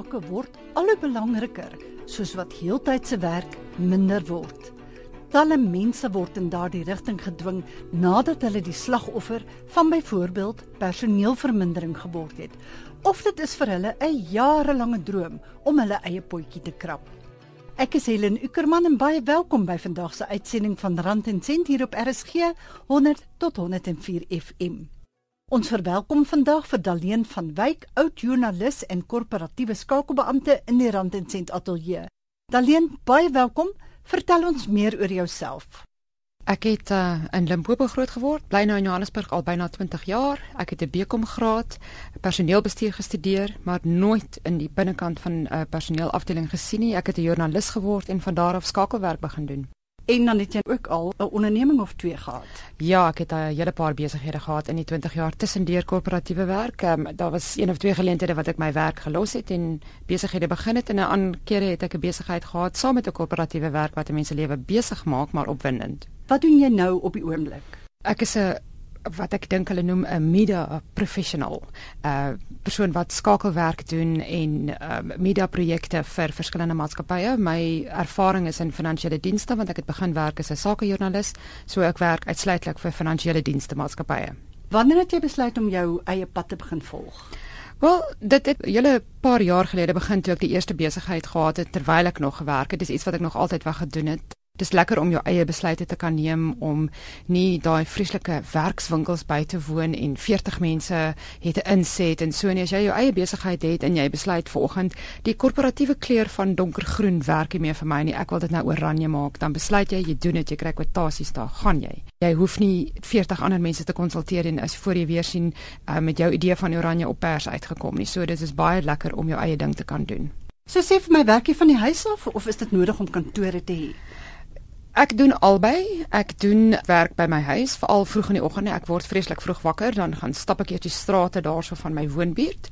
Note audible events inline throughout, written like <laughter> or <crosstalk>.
sake word al hoe belangriker, soos wat heeltydse werk minder word. Talle mense word in daardie rigting gedwing nadat hulle die slagoffer van byvoorbeeld personeelvermindering geword het. Of dit is vir hulle 'n jarelange droom om hulle eie potjie te krap. Ek is Helen Ukerman en baie welkom by vandag se uitsending van Rand en Sent hier op RSG 100 tot 104 FM. Ons verwelkom vandag vir Daleen van Wyk, oud joernalis en korporatiewe skakelbeampte in die Rand en Sent ateljee. Daleen, baie welkom. Vertel ons meer oor jouself. Ek het uh, in Limpopo groot geword, bly nou in Johannesburg al byna 20 jaar. Ek het 'n BCom graad, personeelbestuur gestudeer, maar nooit in die binnekant van 'n uh, personeelafdeling gesien nie. Ek het 'n joernalis geword en van daar af skakelwerk begin doen. En dan het jy ook al 'n onderneming of twee gehad. Ja, ek het 'n hele paar besighede gehad in die 20 jaar tussendeur korporatiewe werk. Um, daar was een of twee geleenthede wat ek my werk gelos het en besighede begin het en 'n ander keer het ek 'n besigheid gehad saam met 'n korporatiewe werk wat mense lewe besig maak maar opwindend. Wat doen jy nou op die oomblik? Ek is 'n wat ek dink hulle noem 'n media professional. 'n uh, persoon wat skakelwerk doen en um, media projekte vir verskillende maatskappye. My ervaring is in finansiële dienste want ek het begin werk as 'n sakejoernalis, so ek werk uitsluitlik vir finansiële dienste maatskappye. Wanneer het jy besluit om jou eie pad te begin volg? Wel, dit het julle paar jaar gelede begin toe ek die eerste besigheid gehad het terwyl ek nog gewerk het. Dis iets wat ek nog altyd wou gedoen het dis lekker om jou eie besluite te kan neem om nie daai vreeslike werkswinkels by te woon en 40 mense het 'n inset en so nie. As jy jou eie besigheid het en jy besluit vanoggend die korporatiewe kleur van donkergroen werk nie meer vir my nie. Ek wil dit nou oranje maak. Dan besluit jy jy doen dit. Jy kry kwotasies daar. Gaan jy. Jy hoef nie 40 ander mense te konsulteer en as voor jy weer sien uh, met jou idee van oranje op pers uitgekom nie. So dit is baie lekker om jou eie ding te kan doen. So sê vir my werk jy van die huis af of is dit nodig om kantore te hê? Ek doen albei. Ek doen werk by my huis, veral vroeg in die oggende. Ek word vreeslik vroeg wakker, dan gaan stap ek eers die strate daarso van my woonbuurt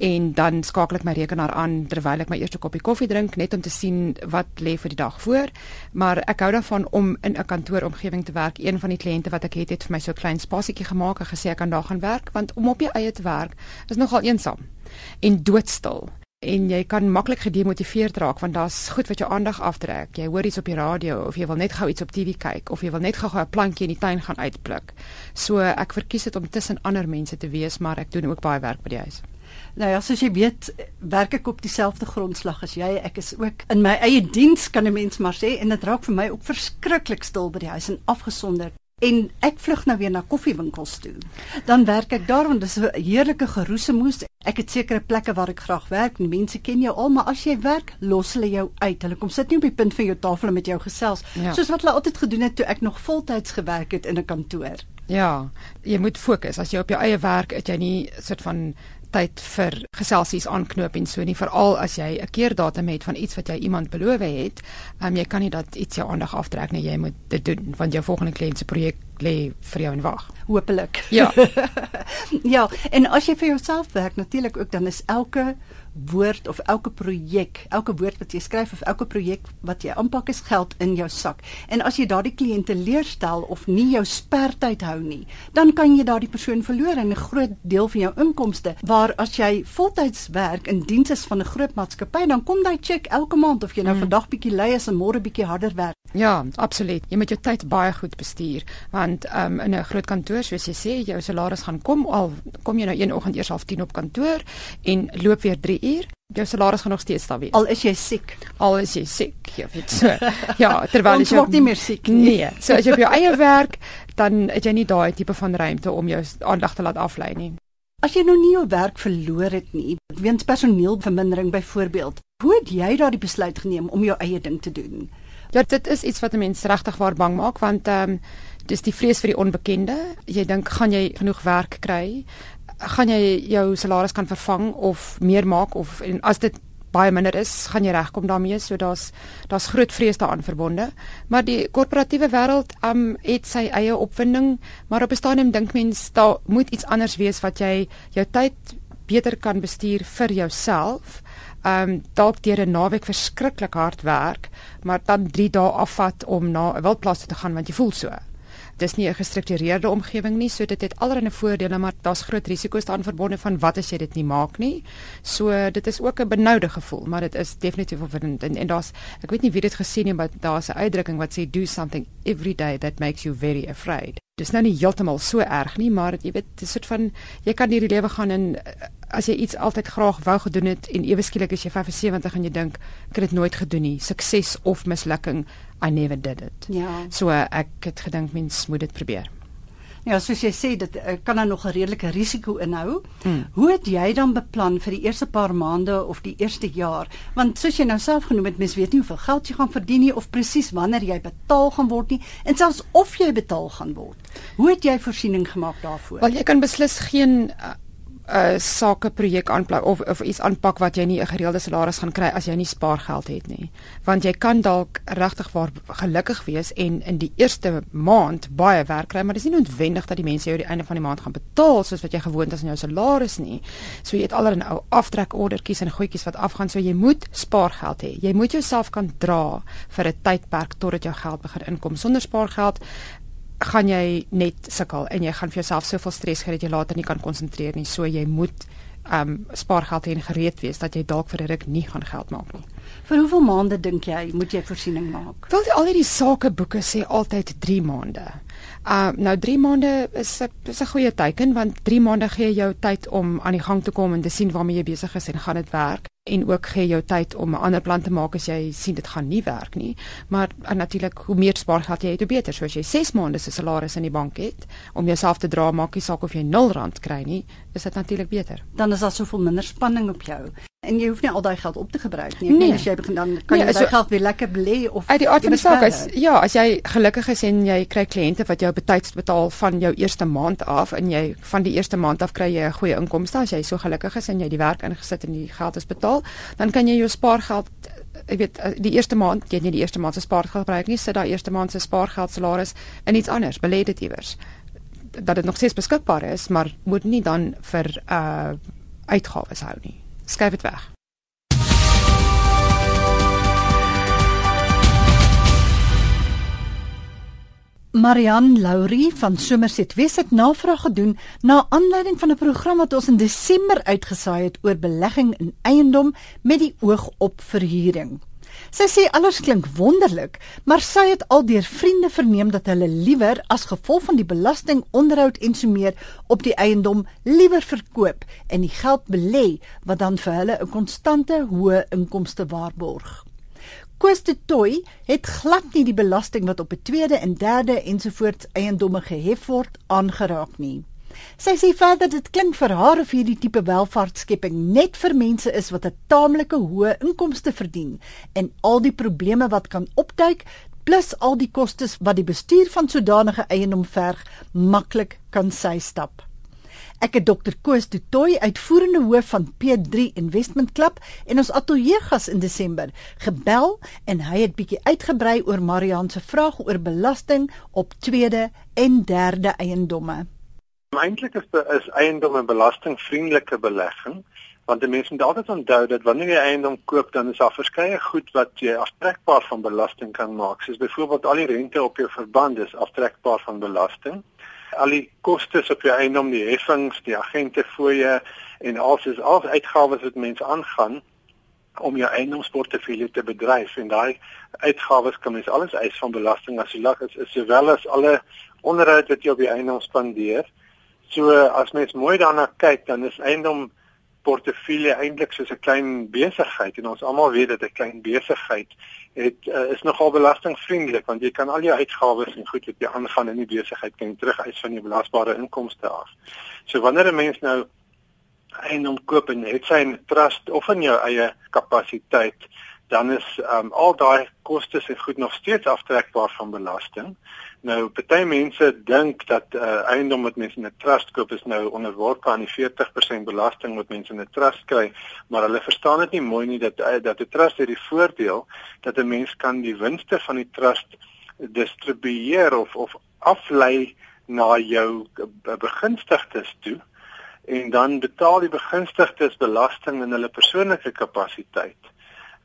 en dan skakel ek my rekenaar aan terwyl ek my eerste koppie koffie drink net om te sien wat lê vir die dag voor. Maar ek hou daarvan om in 'n kantooromgewing te werk. Een van die kliënte wat ek het, het vir my so 'n klein spasietjie gemaak en gesê ek kan daar gaan werk want om op jou eie te werk is nogal eensaam en doodstil en jy kan maklik gedemotiveerd raak want daar's goed wat jou aandag aftrek. Jy hoor iets op die radio of jy wil net gou iets op TV kyk of jy wil net gou 'n plantjie in die tuin gaan uitpluk. So ek verkies dit om tussen ander mense te wees, maar ek doen ook baie werk by die huis. Nou ja, soos jy weet, werk ek op dieselfde grondslag as jy. Ek is ook in my eie diens kan 'n mens maar sê en dit raak vir my ook verskriklik stil by die huis en afgesonder en ek vlug nou weer na koffiewinkels toe. Dan werk ek daar want dit is 'n heerlike geroesemoes. Ek het sekere plekke waar ek graag werk en mense ken jou al, maar as jy werk, los hulle jou uit. Hulle kom sit nie op die punt van jou tafel met jou gesels ja. soos wat hulle altyd gedoen het toe ek nog voltyds gewerk het in 'n kantoor. Ja, jy moet fokus. As jy op jou eie werk, het jy nie soort van tyd vir geselsies aanknoop en so nie veral as jy 'n keer datum het van iets wat jy iemand beloof het, um, jy kan nie dat iets jou aandag aftrek nie, jy moet dit doen want jou volgende kliënt se projek lê vir jou in wag. Hoopelik. Ja. <laughs> ja, en as jy vir jouself werk natuurlik ook dan is elke woord of elke projek, elke woord wat jy skryf of elke projek wat jy aanpak is geld in jou sak. En as jy daardie kliënte leerstel of nie jou spertyd hou nie, dan kan jy daardie persoon verloor en 'n groot deel van jou inkomste. Waar as jy voltyds werk in diens is van 'n groot maatskappy, dan kom daai cheque elke maand of jy nou hmm. vandag bietjie lui is en môre bietjie harder werk. Ja, absoluut. Jy moet jou tyd baie goed bestuur want um, in 'n groot kantoor soos jy sê, jou salaris gaan kom al kom jy nou een oggend eers half 10 op kantoor en loop weer 3 uur. Jou salaris gaan nog steeds daar wees. Al is jy siek. Al is jy siek. Ja, dit so. Ja, terwyl jy word nie meer siek nie. Nee, so as jy op jou eie werk, dan het jy nie daai tipe van ruimte om jou aandag te laat aflei nie. As jy nou nie jou werk verloor het nie, weens personeelvermindering byvoorbeeld, hoe het jy daardie besluit geneem om jou eie ding te doen? Ja, dit is iets wat 'n mens regtig waar bang maak want ehm um, dis die vrees vir die onbekende. Jy dink gaan jy genoeg werk kry? Gaan jy jou salaris kan vervang of meer maak of en as dit baie minder is, gaan jy regkom daarmee. So daar's daar's groot vrees daaraan verbonde. Maar die korporatiewe wêreld um, het sy eie opwinding, maar op 'n stadium dink mens daar moet iets anders wees wat jy jou tyd beter kan bestuur vir jouself um, dalk deur 'n naweek verskriklik hard werk, maar dan 3 dae afvat om na 'n wildplaas te gaan want jy voel so. Dis nie 'n gestruktureerde omgewing nie, so dit het allerlei voordele, maar daar's groot risiko's daaraan verbonde van wat as jy dit nie maak nie. So dit is ook 'n benoude gevoel, maar dit is definitief opwindend en, en daar's ek weet nie wie dit gesien het, maar daar's 'n uitdrukking wat sê do something every day that makes you very afraid. Dis nou nie heeltemal so erg nie, maar jy weet, dit is 'n soort van jy kan hierdie lewe gaan en as jy iets altyd graag wou gedoen het en ewe skielik is jy 75 en jy dink ek het dit nooit gedoen nie, sukses of mislukking, I never did it. Ja. So ek het gedink mens moet dit probeer. Ja, soos jy sê, dit uh, kan dan nog 'n redelike risiko inhou. Hmm. Hoe het jy dan beplan vir die eerste paar maande of die eerste jaar? Want soos jy nou self genoem het, mens weet nie hoeveel geld jy gaan verdien nie of presies wanneer jy betaal gaan word nie en selfs of jy betaal gaan word. Hoe het jy voorsiening gemaak daarvoor? Wel jy kan beslis geen uh, 'n uh, sakeprojek aanpak of of iets aanpak wat jy nie 'n gereelde salaris gaan kry as jy nie spaargeld het nie. Want jy kan dalk regtig waar gelukkig wees en in die eerste maand baie werk kry, maar dis nie noodwendig dat die mense jou die einde van die maand gaan betaal soos wat jy gewoond is aan jou salaris nie. So jy het allerlei ou aftrekordertjies en goedjies wat afgaan, so jy moet spaargeld hê. Jy moet jouself kan dra vir 'n tydperk totdat jou geld begin inkom. Sonder spaargeld gaan jy net sukkel en jy gaan vir jouself soveel stres gee dat jy later nie kan konsentreer nie. So jy moet um, spaargeld hê en gereed wees dat jy dalk vir 'n ruk nie gaan geld maak nie. Vir hoeveel maande dink jy moet jy voorsiening maak? Wel al hierdie sakeboeke sê altyd 3 maande. Uh nou 3 maande is 'n is 'n goeie teken want 3 maande gee jou tyd om aan die gang te kom en te sien waarmee jy besig is en gaan dit werk en ook gee jou tyd om 'n ander plan te maak as jy sien dit gaan nie werk nie. Maar natuurlik hoe meer spaargeld jy het, hoe beter. So as jy 6 maande se salaris in die bank het om jouself te dra, maak nie saak of jy 0 rand kry nie, is dit natuurlik beter. Dan is daar soveel minder spanning op jou en jy hoef nie al daai geld op te gebruik nie. Ek nee. meen as jy begin dan kan nee, jy daai so, geld weer lekker belê of uit die aard van die saak is ja, as jy gelukkig is en jy kry kliënte wat jou betyds betaal van jou eerste maand af en jy van die eerste maand af kry jy 'n goeie inkomste as jy so gelukkig is en jy die werk ingesit en die geld is betaal, dan kan jy jou spaargeld ek weet eh, die eerste maand jy nie die eerste maand se spaargeld gebruik nie, sit daai eerste maand se spaargeld salaris in iets anders, belê dit iewers dat dit nog steeds beskikbaar is, maar moet nie dan vir uh uitgawes hou nie skuif dit weg. Marian Laurie van Somerset Wes het navraag gedoen na aanleiding van 'n program wat ons in Desember uitgesaai het oor belegging in eiendom met die oog op verhuuring. Sy sê alles klink wonderlik, maar sy het al deur vriende verneem dat hulle liewer as gevolg van die belasting, onderhoud en so meer op die eiendom liewer verkoop en die geld belê wat dan vir hulle 'n konstante hoë inkomste waarborg. Koos de Toy het glad nie die belasting wat op 'n tweede en derde ensovoorts eiendomme gehef word aangeraak nie. Sy sê verder dit klink vir haar of hierdie tipe welvaartskepping net vir mense is wat 'n taamlike hoë inkomste verdien en al die probleme wat kan opduik plus al die kostes wat die bestuur van sodanige eiendom verg maklik kan sy stap. Ek het Dr Koos de Toy uitvoerende hoof van P3 Investment Club en ons ateljeegas in Desember gebel en hy het bietjie uitgebrei oor Marian se vraag oor belasting op tweede en derde eiendomme. Eintlik is is eiendom 'n belastingvriendelike belegging, want mense moet altyd onthou dat wanneer jy eiendom koop, dan is daar verskeie goed wat jy aftrekbaar van belasting kan maak, soos byvoorbeeld al die rente op jou verband is aftrekbaar van belasting. Al die kostes op jou eiendom, die heffings, die agente fooie en alsoos al die uitgawes wat mense aangaan om jou eiendomsportefeulje te bedryf en daai uitgawes kan mens alles eis van belasting as jy lag is, is sowel as alle onderhoud wat jy op die eiendom spandeer. So as mens mooi daarna kyk, dan is eiendom portefeulje eintlik soos 'n klein besigheid en ons almal weet dat 'n klein besigheid het uh, is nogal belastingvriendelik want jy kan al jou uitgawes en goed wat jy aangaan in die besigheid kan terugeis van jou belasbare inkomste af. So wanneer 'n mens nou eiendom koop en het sy 'n trust of in jou eie kapasiteit, dan is um, al daai kostes en goed nog steeds aftrekbaar van belasting. Nou party mense dink dat uh, eiendom wat mense in 'n trust koop is nou onderworpe aan die 40% belasting wat mense in 'n trust kry, maar hulle verstaan dit nie mooi nie dat uh, dat 'n trust het die voordeel dat 'n mens kan die winste van die trust distribueer of of aflei na jou begunstigdes toe en dan betaal die begunstigdes belasting in hulle persoonlike kapasiteit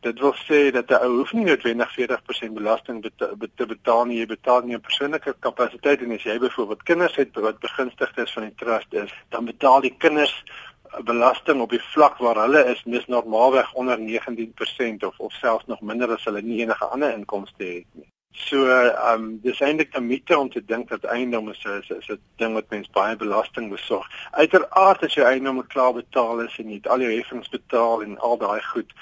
Dit wil sê dat 'n ou hoef nie noodwendig 40% belasting te betaal nie. Jy betaal nie 'n persoonlike kapasiteit en as jy byvoorbeeld kinders het wat begunstigdes van die trust is, dan betaal die kinders belasting op die vlak waar hulle is mis normaalweg onder 19% of of selfs nog minder as hulle nie enige ander inkomste het nie. So ehm um, dis eintlik 'n mite om te dink dat eiendom is is, is 'n ding wat mens baie belasting besorg. Uiteraard as jou eiendom klaar betaal is en jy het al jou heffings betaal en al daai goed,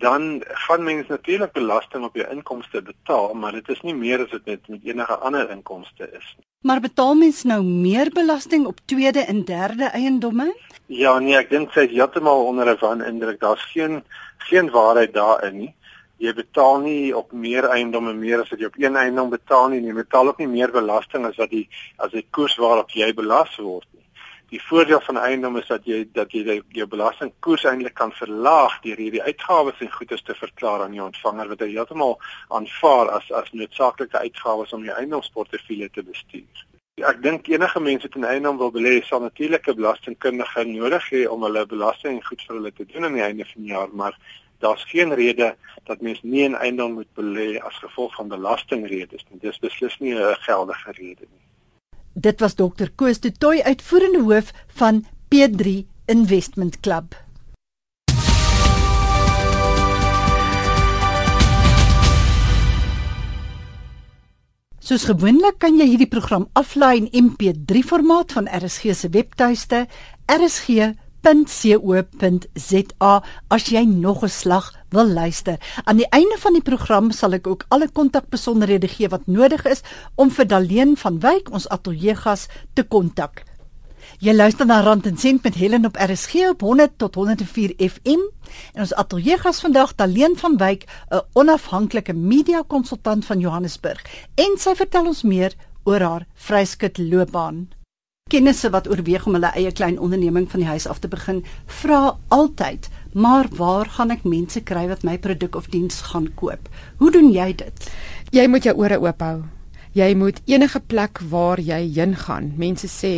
dan gaan mens natuurlik belasting op jou inkomste betaal, maar dit is nie meer as dit met met enige ander inkomste is nie. Maar betaal mens nou meer belasting op tweede en derde eiendomme? Ja, nee, ek dink sy is heeltemal onder 'n van indruk. Daar's geen geen waarheid daarin nie. Jy betaal nie op meer eiendomme meer as wat jy op een eiendom betaal nie. Jy betaal ook nie meer belasting as wat die as die koers waarop jy belas word nie. Die voordeel van eiendom is dat jy dat jy jou belastingkoers eintlik kan verlaag deur hierdie uitgawes en goederes te verklaar aan die ontvanger wat hy heeltemal aanvaar as as noodsaaklike uitgawes om jou eiendomsportefeulje te bestuur. Ek dink enige mens wat 'n eiendom wil belê, sal natuurlik 'n belastingkundige nodig hê om hulle belasting goed vir hulle te doen aan die einde van die jaar, maar daar's geen rede dat mens nie 'n eiendom moet belê as gevolg van belastingredes nie. Dis beslis nie 'n geldige rede nie. Dit was Dr. Koos de Tooi uitvoerende hoof van P3 Investment Club. Soos gewoonlik kan jy hierdie program aflaai in MP3 formaat van RSG se webtuiste rsg.co.za as jy nog 'n slag wil luister. Aan die einde van die program sal ek ook alle kontakbesonderhede gee wat nodig is om vir Daleen van Wyk ons ateljeegas te kontak. Jy luister na Rand en Sent met Helen op RSG op 100 tot 104 FM. En ons ateljeegas vandag Daleen van Wyk, 'n onafhanklike media konsultant van Johannesburg, en sy vertel ons meer oor haar vryskut loopbaan. Kennisse wat oorweeg om hulle eie klein onderneming van die huis af te begin, vra altyd, "Maar waar gaan ek mense kry wat my produk of diens gaan koop? Hoe doen jy dit?" Jy moet jou ore oop hou jy moet enige plek waar jy heen gaan. Mense sê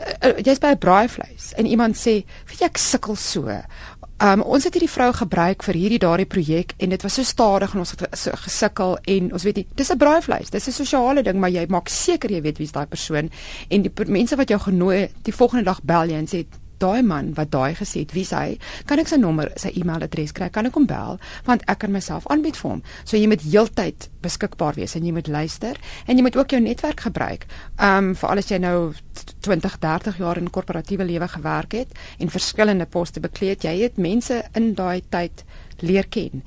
uh, jy's by 'n braaivleis en iemand sê, "Weet jy ek sukkel so." Um ons het hierdie vrou gebruik vir hierdie daardie projek en dit was so stadig en ons het so gesukkel en ons weet nie dis 'n braaivleis dis 'n sosiale ding maar jy maak seker jy weet wie's daai persoon en die mense wat jou genooi die volgende dag bel jy en sê daai man wat daai gesê het, wie hy, kan ek sy nommer, sy e-mailadres kry? Kan ek hom bel? Want ek kan myself aanbied vir hom. So jy moet heeltyd beskikbaar wees en jy moet luister en jy moet ook jou netwerk gebruik. Um vir alles jy nou 20, 30 jaar in korporatiewe lewe gewerk het en verskillende poste bekleed, jy het mense in daai tyd leer ken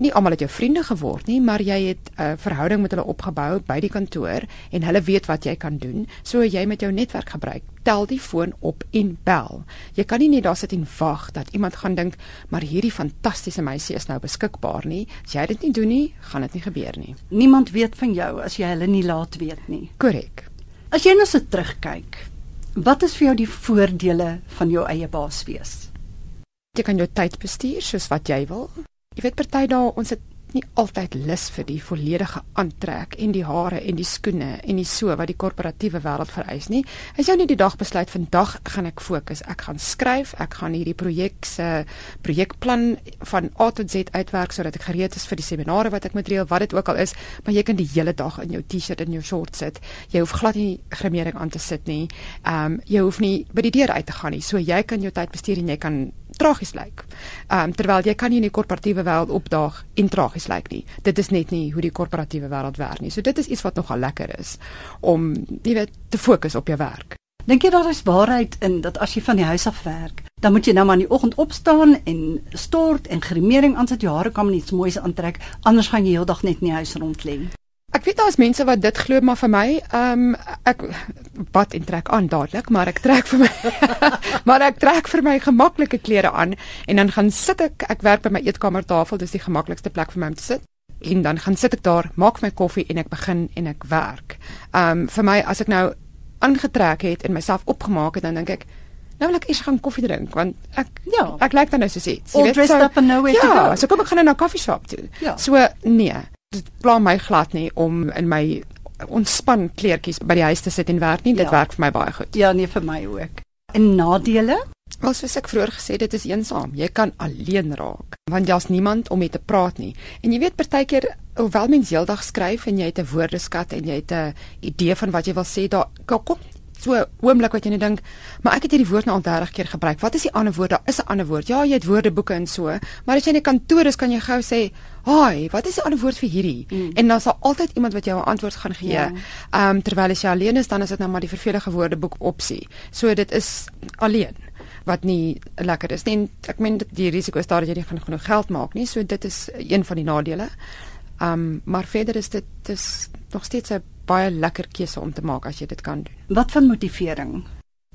nie almal het jou vriende geword nie, maar jy het 'n uh, verhouding met hulle opgebou by die kantoor en hulle weet wat jy kan doen. So jy met jou netwerk gebruik. Tel die foon op en bel. Jy kan nie net daar sit en wag dat iemand gaan dink, maar hierdie fantastiese meisie is nou beskikbaar nie. As jy dit nie doen nie, gaan dit nie gebeur nie. Niemand weet van jou as jy hulle nie laat weet nie. Korrek. As jy nou so terugkyk, wat is vir jou die voordele van jou eie baas wees? Jy kan jou tyd bestuur soos wat jy wil. Jy weet party dae ons het nie altyd lus vir die volledige aantrek en die hare en die skoene en die so wat die korporatiewe wêreld vereis nie. As jy nie die dag besluit vandag gaan ek fokus, ek gaan skryf, ek gaan hierdie projek se projekplan van A tot Z uitwerk sodat ek gereed is vir die seminare wat ek moet reël, wat dit ook al is, maar jy kan die hele dag in jou T-shirt en jou shorts sit. Jy hoef glad nie grimering aan te sit nie. Ehm um, jy hoef nie by die deur uit te gaan nie. So jy kan jou tyd bestuur en jy kan tragies lyk. Ehm um, terwyl jy kan nie in die korporatiewe wêreld opdaag en tragies lyk nie. Dit is net nie hoe die korporatiewe wêreld werk nie. So dit is iets wat nogal lekker is om jy weet te fokus op jou werk. Dink jy daar is waarheid in dat as jy van die huis af werk, dan moet jy nou maar in die oggend opstaan en stort en grimering aansit, jou hare kan iets moois aantrek, anders gaan jy heeldag net in die huis rond lê. Ek weet daar's mense wat dit glo maar vir my, ehm um, ek bad en trek aan dadelik, maar ek trek vir my <laughs> maar ek trek vir my gemaklike klere aan en dan gaan sit ek, ek werk by my eetkamertafel, dis die gemaklikste plek vir my om te sit. En dan gaan sit ek daar, maak my koffie en ek begin en ek werk. Ehm um, vir my as ek nou aangetrek het en myself opgemaak het, dan dink ek Nou wil ek eers gaan koffie drink want ek ja, ek lyk dan nou soos iets. Jy weet so. Ja, so kom ek gaan na 'n koffieshop toe. Ja. So nee, dit pla my glad nie om in my ontspan kleertjies by die huis te sit en werk nie. Dit ja. werk vir my baie goed. Ja, nee vir my ook. En nadele? Wel soos ek vroeër gesê dit is eensaam. Jy kan alleen raak want daar's niemand om mee te praat nie. En jy weet partykeer hoewel mens heeldag skryf en jy het 'n woordeskat en jy het 'n idee van wat jy wil sê, daar kom so oomblik wat jy net dink, maar ek het hierdie woord nou al 30 keer gebruik. Wat is die ander woord? Daar is 'n ander woord. Ja, jy het woordeboeke en so, maar as jy in 'n kantoor is, kan jy gou sê, "Haai, wat is die ander woord vir hierdie?" Mm. En dan sal altyd iemand wat jou 'n antwoord gaan gee. Ehm ja. um, terwyl as jy alleen is, dan is dit nou maar die vervelige woordeboek opsie. So dit is alleen wat nie lekker is nie. Ek meen die risiko is daar dat jy nie genoeg geld maak nie. So dit is een van die nadele. Um, maar verder is dit is nog steeds 'n baie lekker keuse om te maak as jy dit kan doen. Wat van motivering?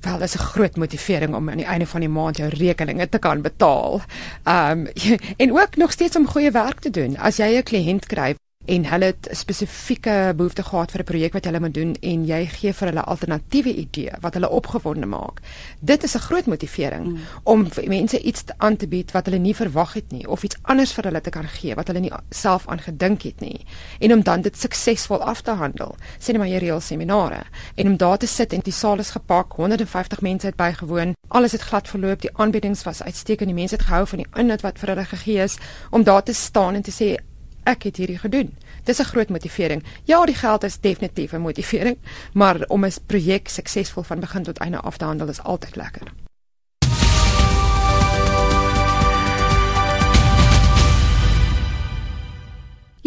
Wel, dit is 'n groot motivering om aan die einde van die maand jou rekeninge te kan betaal. Um, <laughs> en ook nog steeds om goeie werk te doen. As jy 'n kliënt kry en hulle het spesifieke behoefte gehad vir 'n projek wat hulle moet doen en jy gee vir hulle alternatiewe idee wat hulle opgewonde maak. Dit is 'n groot motivering mm. om mense iets aan te bied wat hulle nie verwag het nie of iets anders vir hulle te kan gee wat hulle nie self aan gedink het nie en om dan dit suksesvol af te handel. Sê net maar jy reël seminare en om daar te sit en die saal is gepak, 150 mense het bygewoon, alles het glad verloop, die aanbiedings was uitstekend, die mense het gehou van die inhoud wat vir hulle gegee is om daar te staan en te sê ek het hierdie gedoen. Dis 'n groot motivering. Ja, die geld is definitief 'n motivering, maar om 'n projek suksesvol van begin tot einde af te handel is altyd lekker.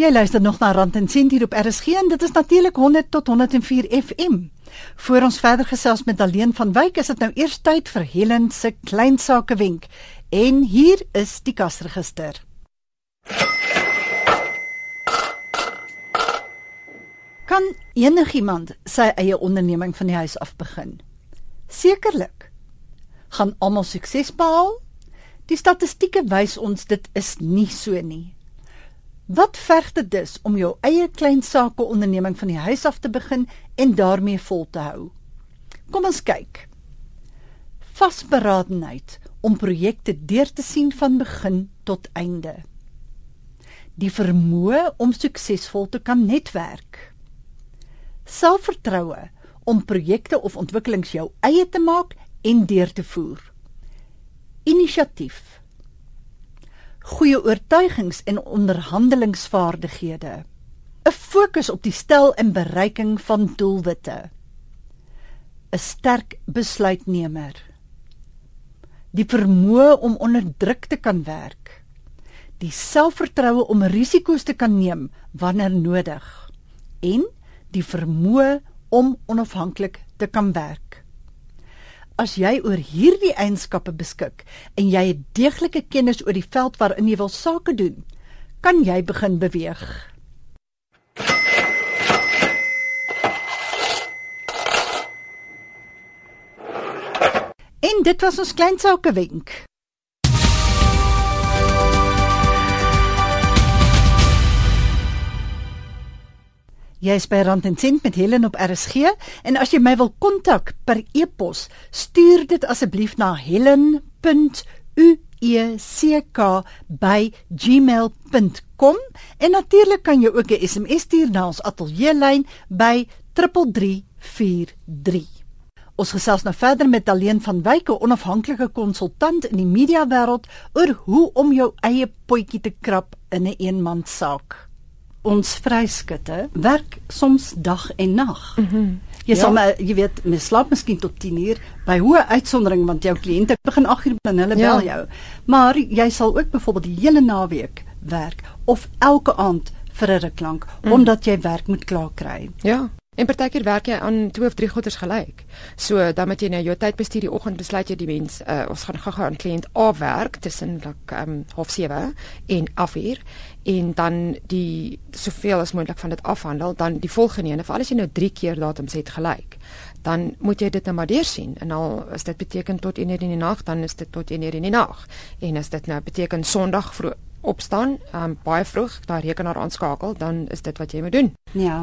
Jy luister nog na Rand en Sent hier op RSG en dit is natuurlik 100 tot 104 FM. Voor ons verder gesels met Daleen van Wyk, is dit nou eers tyd vir Helen se klein sake wenk. En hier is die kasregister. Kan enigiemand sy eie onderneming van die huis af begin? Sekerlik. Gaan almal sukses behaal? Die statistieke wys ons dit is nie so nie. Wat verg dit dus om jou eie klein sake onderneming van die huis af te begin en daarmee vol te hou? Kom ons kyk. Vasberadenheid om projekte deur te sien van begin tot einde. Die vermoë om suksesvol te kan netwerk selfvertroue om projekte of ontwikkelings jou eie te maak en deur te voer. Inisiatief. Goeie oortuigings en onderhandelingsvaardighede. 'n Fokus op die stel en bereiking van doelwitte. 'n Sterk besluitnemer. Die vermoë om onder druk te kan werk. Die selfvertroue om risiko's te kan neem wanneer nodig. En die vermoë om onafhanklik te kan werk. As jy oor hierdie eienskappe beskik en jy het deeglike kennis oor die veld waarin jy wil sake doen, kan jy begin beweeg. En dit was ons klein sake wenk. Jy is by Rand en Sent met Helen op RSG en as jy my wil kontak per e-pos, stuur dit asseblief na helen.uecka@gmail.com en natuurlik kan jy ook 'n SMS stuur na ons ateljeelyn by 3343. Ons gesels nou verder met Daleen van Wyk, 'n onafhanklike konsultant in die media wêreld oor hoe om jou eie potjie te krap in 'n een eenmanssaak ons vryskutte werk soms dag en nag. Mm -hmm. Jy ja. sal maar jy weet, mens slaap miskien tot 10 uur by hoë uitsondering want jou kliënte begin 8 uur dan hulle ja. bel jou. Maar jy sal ook byvoorbeeld die hele naweek werk of elke aand vir 'n ruk lank mm. omdat jy werk moet klaar kry. Ja. En partykeer werk jy aan twee of drie goeders gelyk. So dan moet jy nou jou tyd bestuur die oggend besluit jy die mens uh, ons gaan gou-gou aan kliënt afwerk tussen like um half 7 en 8 uur en dan die soveel as moontlik van dit afhandel dan die volgende ene vir al as jy nou 3 keer datums het gelyk dan moet jy dit nou maar deur sien en al as dit beteken tot 1 uur in die nag dan is dit tot 1 uur in die nag en as dit nou beteken sonderdag vroeg opstaan, um, baie vroeg daai rekenaar aanskakel, dan is dit wat jy moet doen. Ja.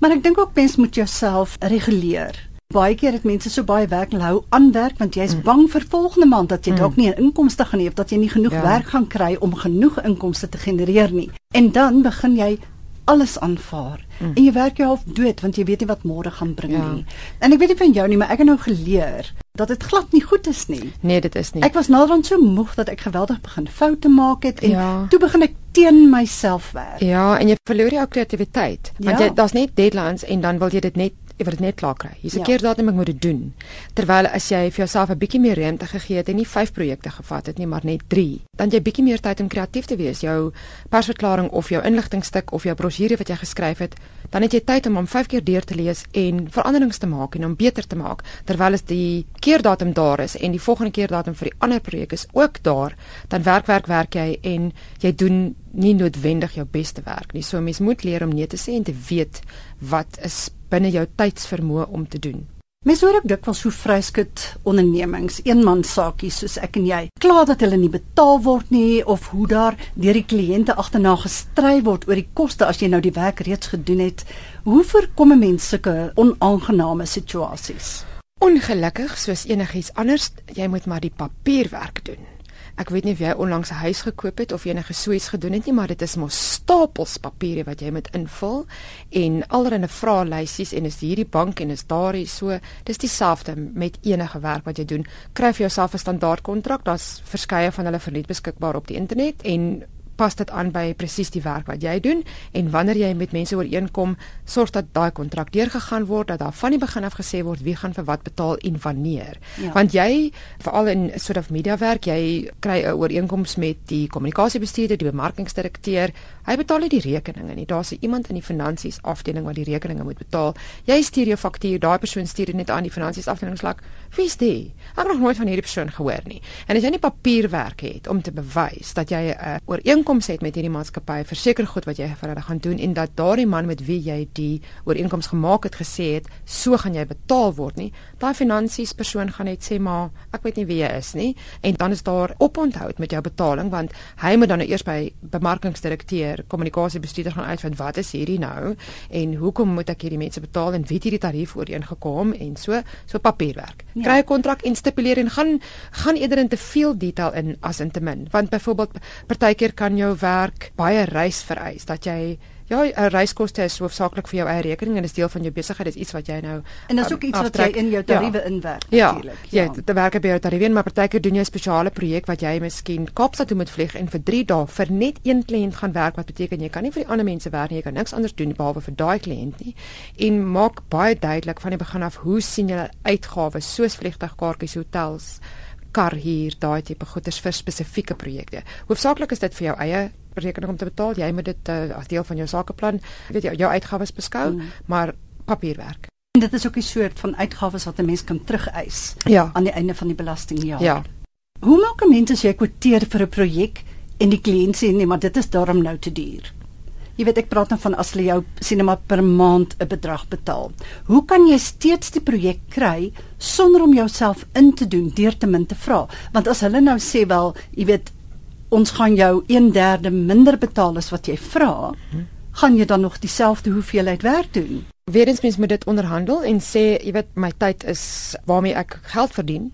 Maar ek dink ook mens moet jouself reguleer. Baie keer het mense so baie werk en hou aan werk want jy is mm. bang vir volgende maand dat jy mm. dalk nie 'n inkomste gaan hê of dat jy nie genoeg ja. werk gaan kry om genoeg inkomste te genereer nie. En dan begin jy alles aanvaar. Mm. En jy werk jou half dood want jy weet nie wat môre gaan bring ja. nie. En ek weet nie van jou nie, maar ek het nou geleer dat dit glad nie goed is nie. Nee, dit is nie. Ek was naderhand so moeg dat ek geweldig begin foute maak het en Ja. toe begin ek teen myself werk. Ja, en jy verloor jou kreatiwiteit. Want Ja. jy daar's net deadlines en dan wil jy dit net jy wil dit net klaar kry. Hier's 'n Ja. keer datum ek moet dit doen. Terwyl as jy vir jouself 'n bietjie meer ruimte gegee het en nie 5 projekte gevat het nie, maar net 3, dan jy bietjie meer tyd om kreatief te wees. Jou persverklaring of jou inligtingstuk of jou brosjure wat jy geskryf het, dan het jy tyd om hom 5 keer deur te lees en veranderings te maak en hom beter te maak. Terwyl as die keerdatum daar is en die volgende keerdatum vir die ander projek is ook daar, dan werk werk werk jy en jy doen nie noodwendig jou beste werk nie. So mens moet leer om nee te sê en te weet wat is binne jou tydsvermoë om te doen. Mense hoor ook dikwels hoe vryskut ondernemings, eenmansaakies soos ek en jy, kla dat hulle nie betaal word nie of hoe daar deur die kliënte agterna gestry word oor die koste as jy nou die werk reeds gedoen het. Hoe voorkom 'n mens sulke onaangename situasies? Ongelukkig soos enigiets anders, jy moet maar die papierwerk doen. Ek weet nie of jy onlangs 'n huis gekoop het of enige so iets gedoen het nie, maar dit is mos stapels papiere wat jy moet invul en allerlei vraelysies en is hierdie bank en is daar hier so. Dis dieselfde met enige werk wat jy doen. Kry vir jouself 'n standaard kontrak. Daar's verskeie van hulle verniet beskikbaar op die internet en pas dit aan by presies die werk wat jy doen en wanneer jy met mense ooreenkom, sorg dat daai kontrak deurgegaan word dat daar van die begin af gesê word wie gaan vir wat betaal en wanneer. Ja. Want jy veral in sort of media werk, jy kry 'n ooreenkoms met die kommunikasiebestuurder, die bemarkingsdirekteur. Hy betaal die rekeninge nie. Daar's iemand in die finansies afdeling wat die rekeninge moet betaal. Jy stuur jou faktuur, daai persoon stuur dit net aan die finansies afdeling slag. Wie's dit? Ek het nog nooit van hierdie persoon gehoor nie. En as jy nie papierwerk het om te bewys dat jy 'n ooreenkoms het met hierdie maatskappy, verseker goed wat jy vir hulle gaan doen en dat daardie man met wie jy die ooreenkoms gemaak het gesê het, so gaan jy betaal word nie. Daai finansies persoon gaan net sê maar ek weet nie wie jy is nie en dan is daar oponthoud met jou betaling want hy moet dan nou eers by bemarkingsdirekteur, kommunikasiebestuurder gaan uitvind wat is hierdie nou en hoekom moet ek hierdie mense betaal en wie het hierdie tarief ooreengekom en so so papierwerk. Ja. Kry 'n kontrak en stipuleer en gaan gaan eerder in te veel detail in as in te min want byvoorbeeld partykeer kan jou werk baie reis vereis dat jy ja 'n reiskoste is hoofsaaklik vir jou eie rekening en is deel van jou besigheid dis iets wat jy nou En dis um, ook iets wat aftrek. jy in jou Ja. tariewe inwerk Ja, natuurlik. ja, dit werk by jou tariewe, maar partykeer doen jy 'n spesiale projek wat jy miskien Kaapstad toe moet vlieg en vir 3 dae vir net een kliënt gaan werk wat beteken jy kan nie vir die ander mense werk nie, jy kan niks anders doen behalwe vir daai kliënt nie. En maak baie duidelik van die begin af hoe sien julle uitgawes soos vliegtuigkaartjies, hotels, kar hier, daai tipe goederes vir spesifieke projekte. Hoofsaaklik is dit vir jou eie rekening om te betaal. Jy moet dit uh, as deel van jou sakeplan, weet jy, jou uitgawes beskou, Mm. maar papierwerk. En dit is ook 'n soort van uitgawes wat 'n mens kan terugeis Ja. aan die einde van die belastingjaar. Ja. Hoe maak 'n mens as jy kwoteer vir 'n projek en die kliënt sê nee, maar dit is daarom nou te duur? Jy weet ek praat dan van as hulle jou sinema per maand 'n bedrag betaal. Hoe kan jy steeds die projek kry sonder om jouself in te doen deur te min te vra? Want as hulle nou sê wel, jy weet ons gaan jou 1/3 minder betaal as wat jy vra, gaan jy dan nog dieselfde hoeveelheid werk doen? Weerens mens moet dit onderhandel en sê, jy weet, my tyd is waarmee ek geld verdien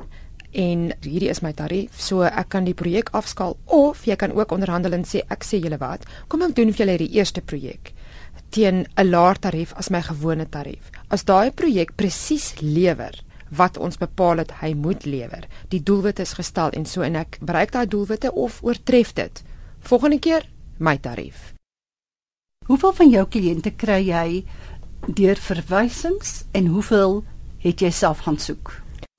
en hierdie is my tarief, so ek kan die projek afskaal of jy kan ook onderhandel en sê ek sê julle wat, kom ek doen vir julle die eerste projek teen 'n laer tarief as my gewone tarief. As daai projek presies lewer wat ons bepaal het hy moet lewer. Die doelwit is gestel en so en ek bereik daai doelwitte of oortref dit. Volgende keer my tarief. Hoeveel van jou kliënte kry jy deur verwysings en hoeveel het jy self gaan soek?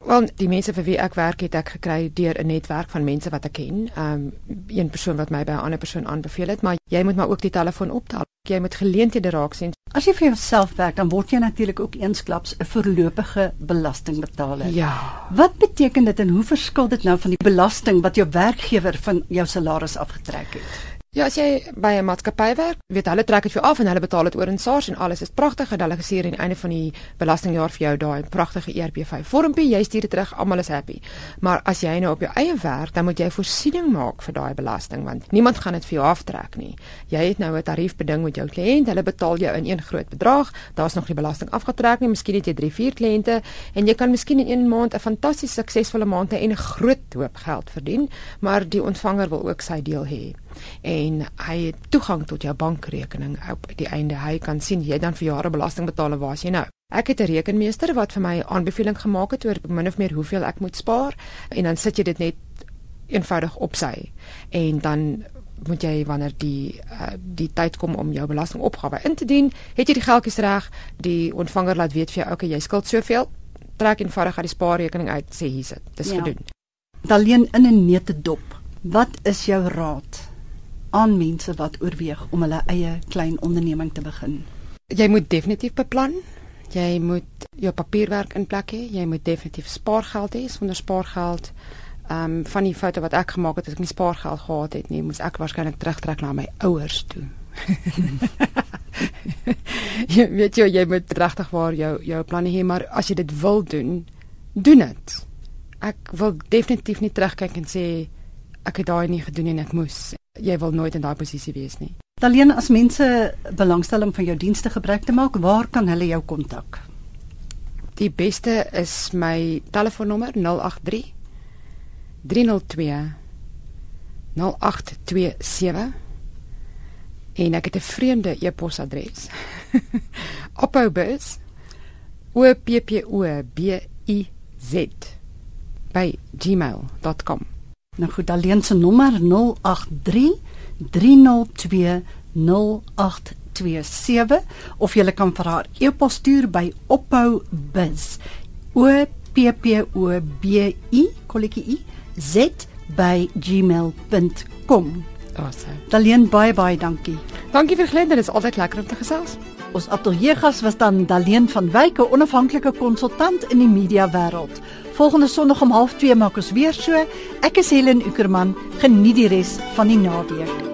Wel, die mense vir wie ek werk het ek gekry deur 'n netwerk van mense wat ek ken. Um een persoon wat my by 'n ander persoon aanbeveel het, maar jy moet maar ook die telefoon optel. Jy moet geleenthede raak sien. As jy vir jouself werk, dan word jy natuurlik ook eensklaps 'n voorlopige belastingbetaler. Ja. Wat beteken dit en hoe verskil dit nou van die belasting wat jou werkgewer van jou salaris afgetrek het? Ja, as jy by 'n maatskappy werk, weet hulle trek dit vir jou af en hulle betaal dit oor in SARS en alles is pragtig en hulle gesê aan die einde van die belastingjaar vir jou daai pragtige E ERP5 vormpie, jy stuur dit terug, almal is happy. Maar as jy nou op jou eie werk, dan moet jy voorsiening maak vir daai belasting want niemand gaan dit vir jou aftrek nie. Jy het nou 'n tarief beding met jou kliënt, hulle betaal jou in een groot bedrag, daar's nog nie belasting afgetrek nie, miskien het jy 3, 4 kliënte en jy kan miskien in een maand 'n fantasties suksesvolle maand hê en 'n groot hoop geld verdien, maar die ontvanger wil ook sy deel hê en hy het toegang tot jou bankrekening op die einde. Hy kan sien jy dan vir jare belasting betaal en waar is jy nou? Ek het 'n rekenmeester wat vir my aanbeveling gemaak het oor min of meer hoeveel ek moet spaar en dan sit jy dit net eenvoudig op sy en dan moet jy wanneer die uh, die tyd kom om jou belastingopgawe in te dien, het jy die geldjies reg, die ontvanger laat weet vir jou, okay, jy skuld soveel, trek eenvoudig uit die spaarrekening uit, sê hier sit. Dis ja. gedoen. Alleen in 'n nette dop. Wat is jou raad aan mense wat oorweeg om hulle eie klein onderneming te begin? Jy moet definitief beplan. Jy moet jou papierwerk in plek hê. Jy moet definitief spaargeld hê. Sonder spaargeld ehm um, van die foto wat ek gemaak het as ek nie spaargeld gehad het nie, moes ek waarskynlik terugtrek na my ouers toe. <laughs> jy weet jy jy moet regtig waar jou jou planne hê, maar as jy dit wil doen, doen dit. Ek wil definitief nie terugkyk en sê ek het daai nie gedoen en ek moes. Jy wil nooit in daai posisie wees nie. Alleen as mense belangstelling van jou dienste gebruik te maak, waar kan hulle jou kontak? Die beste is my telefoonnommer 083 302 0827 en ek het 'n vreemde e-posadres. <laughs> Oppoubus o p p o b i z by gmail.com. Nou goed, alleen se nommer 083 302 0827 of jy kan vir haar e-pos stuur by oppoubus o p p o b i kolletjie i z by gmail.com. Awesome. Daleen baie baie dankie. Dankie vir Glenda, dit is altyd lekker om te gesels. Ons ateljeegas was dan Daleen van Wyk, 'n onafhanklike konsultant in die media wêreld. Volgende Sondag om 12:30 maak ons weer so. Ek is Helen Ukerman. Geniet die res van die naweek.